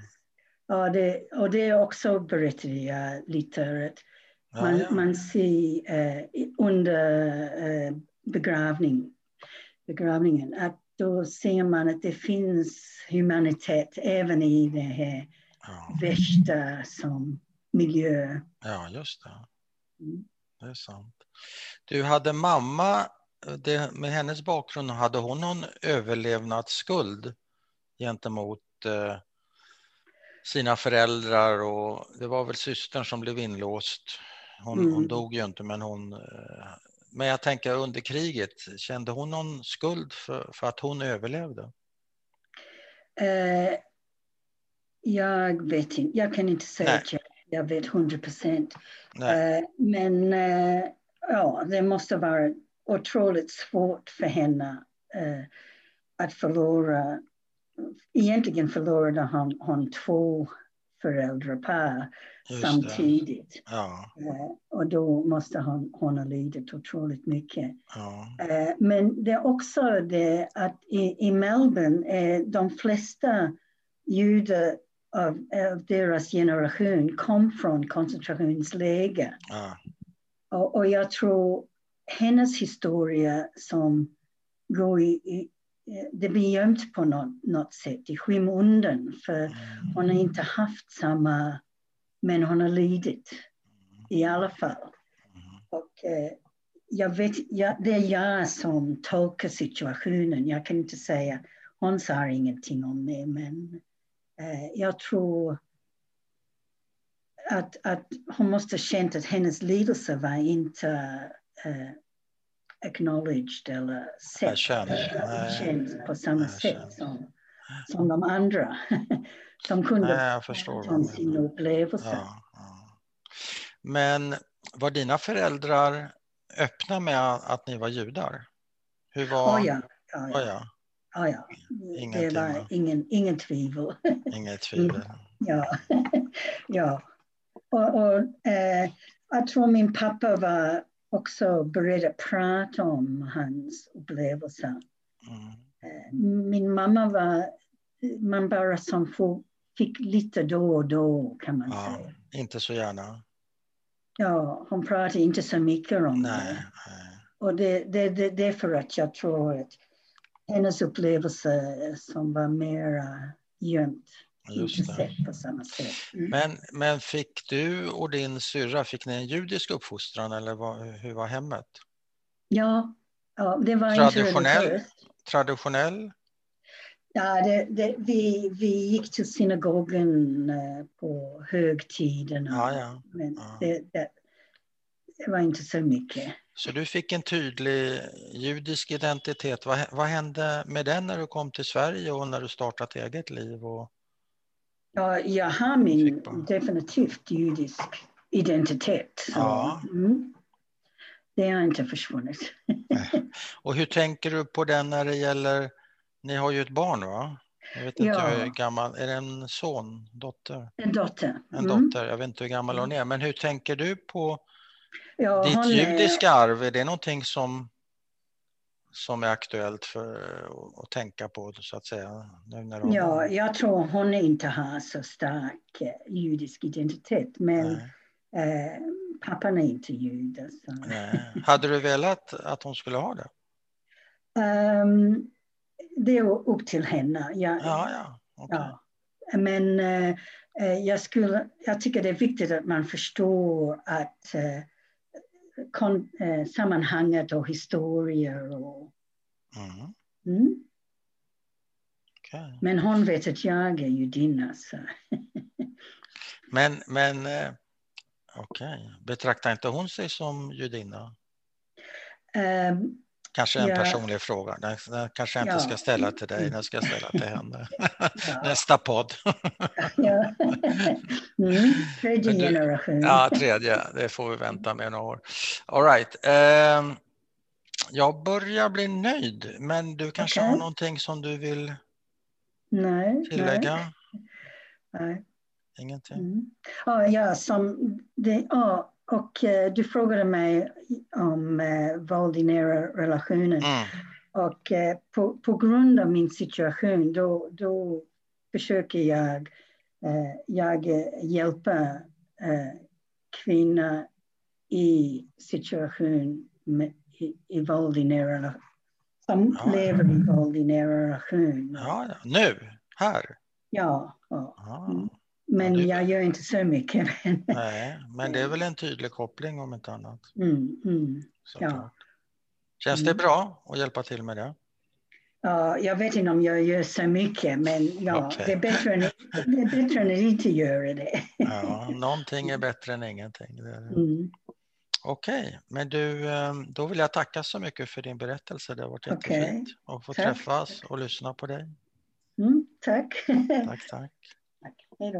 Ja, ja det, och det är också berättade jag lite. Att man, ja, man ser eh, under eh, begravning, begravningen att då ser man att det finns humanitet även i det här ja. värsta som miljö. Ja, just det. Mm. Det är sant. Du hade mamma, det, med hennes bakgrund, hade hon någon överlevnadsskuld gentemot eh, sina föräldrar och det var väl systern som blev inlåst. Hon, mm. hon dog ju inte men hon eh, men jag tänker under kriget, kände hon någon skuld för, för att hon överlevde? Uh, jag vet inte, jag kan inte säga att jag, jag vet hundra procent. Uh, men uh, ja, det måste vara otroligt svårt för henne att förlora egentligen förlorade han, han två föräldrapar samtidigt. Ja. Uh, och då måste han, hon ha lidit otroligt mycket. Ja. Uh, men det är också det att i, i Melbourne är de flesta judar av, av deras generation kom från koncentrationsläger. Ja. Och, och jag tror hennes historia som går i, i Eh, det blir gömt på något, något sätt i skymundan för mm. hon har inte haft samma, men hon har lidit i alla fall. Mm. Och eh, jag vet, jag, det är jag som tolkar situationen. Jag kan inte säga, hon sa ingenting om det, men eh, jag tror att, att hon måste ha känt att hennes lidelse var inte eh, acknowledged eller sett, känt på samma sätt som, som de andra. som kunde Nej, jag förstår sin upplevelse. Ja, ja. Men var dina föräldrar öppna med att ni var judar? Hur var... Oh ja, ja, ja. Oh ja. Oh ja. Det var ingen, ingen tvivel. Inget tvivel. ja. ja. Och, och eh, jag tror min pappa var också beredd att prata om hans upplevelser. Mm. Eh, min mamma var man bara som fick lite då och då kan man ja, säga. Inte så gärna. Ja, hon pratade inte så mycket om nej, det. Nej. Och det, det, det, det är för att jag tror att hennes upplevelse som var mer gömt. Just det. på samma sätt. Mm. Men, men fick du och din syrra, fick ni en judisk uppfostran eller var, hur var hemmet? Ja, ja det var traditionell, Traditionell? Ja, det, det, vi, vi gick till synagogan uh, på högtiderna. Ja, ja. Men ja. Det, det, det, var inte så mycket. Så du fick en tydlig judisk identitet. Vad, vad hände med den när du kom till Sverige och när du startade eget liv? Och... Ja, jag har min definitivt judisk identitet. Så, ja. mm, det har inte försvunnit. Och hur tänker du på den när det gäller, ni har ju ett barn va? Jag vet inte ja. hur gammal, är det en son, dotter? En dotter. En mm. dotter, jag vet inte hur gammal hon är, men hur tänker du på ja, ditt judiska är... arv? Är det någonting som, som är aktuellt för att tänka på så att säga? Nu när hon... Ja, jag tror hon inte har så stark eh, judisk identitet men eh, pappan är inte jud. Alltså. Hade du velat att hon skulle ha det? Um, det är upp till henne. Jag, ja, ja. Okay. ja. Men uh, jag, skulle, jag tycker det är viktigt att man förstår att uh, kon, uh, sammanhanget och historier. Och, mm. Mm. Okay. Men hon vet att jag är judinna. Så. men men okej, okay. betraktar inte hon sig som judinna? Um, Kanske en ja. personlig fråga. Den, den kanske jag inte ja. ska ställa till dig, den ska jag ställa till henne. Ja. Nästa podd. ja. Mm. Tredje generation. Ja, tredje. Det får vi vänta med några år. All right. Eh, jag börjar bli nöjd, men du kanske okay. har någonting som du vill nej, tillägga? Nej. nej. Ingenting? Mm. Oh, ja, som det, oh, och eh, du frågade mig om eh, våld i nära relationer. Mm. Och eh, på, på grund av min situation då, då försöker jag, eh, jag eh, hjälpa kvinnor i situation med, i, i våld i nära relation. Som ja. lever i våld i nära relation. Ja, ja. Nu? Här? Ja. ja. Mm. Men jag gör inte så mycket. Nej, men det är väl en tydlig koppling om inte annat. Mm, mm, ja. Känns det mm. bra att hjälpa till med det? Ja, jag vet inte om jag gör så mycket, men ja, okay. det, är bättre än, det är bättre än att inte göra det. Ja, någonting är bättre än ingenting. Mm. Okej, okay, men du, ehm, då vill jag tacka så mycket för din berättelse. Det har varit jättefint okay. att få tack. träffas och lyssna på dig. Mm, tack. Tack, tack.